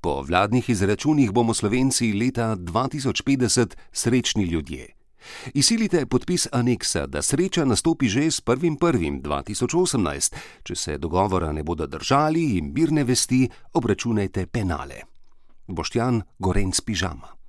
Po vladnih izračunih bomo Slovenci leta 2050 srečni ljudje. Izsilite podpis aneksa, da sreča nastopi že s 1.1.2018. Če se dogovora ne bodo držali in mirne vesti, obračunajte penale. Boštjan Gorenc Pižama.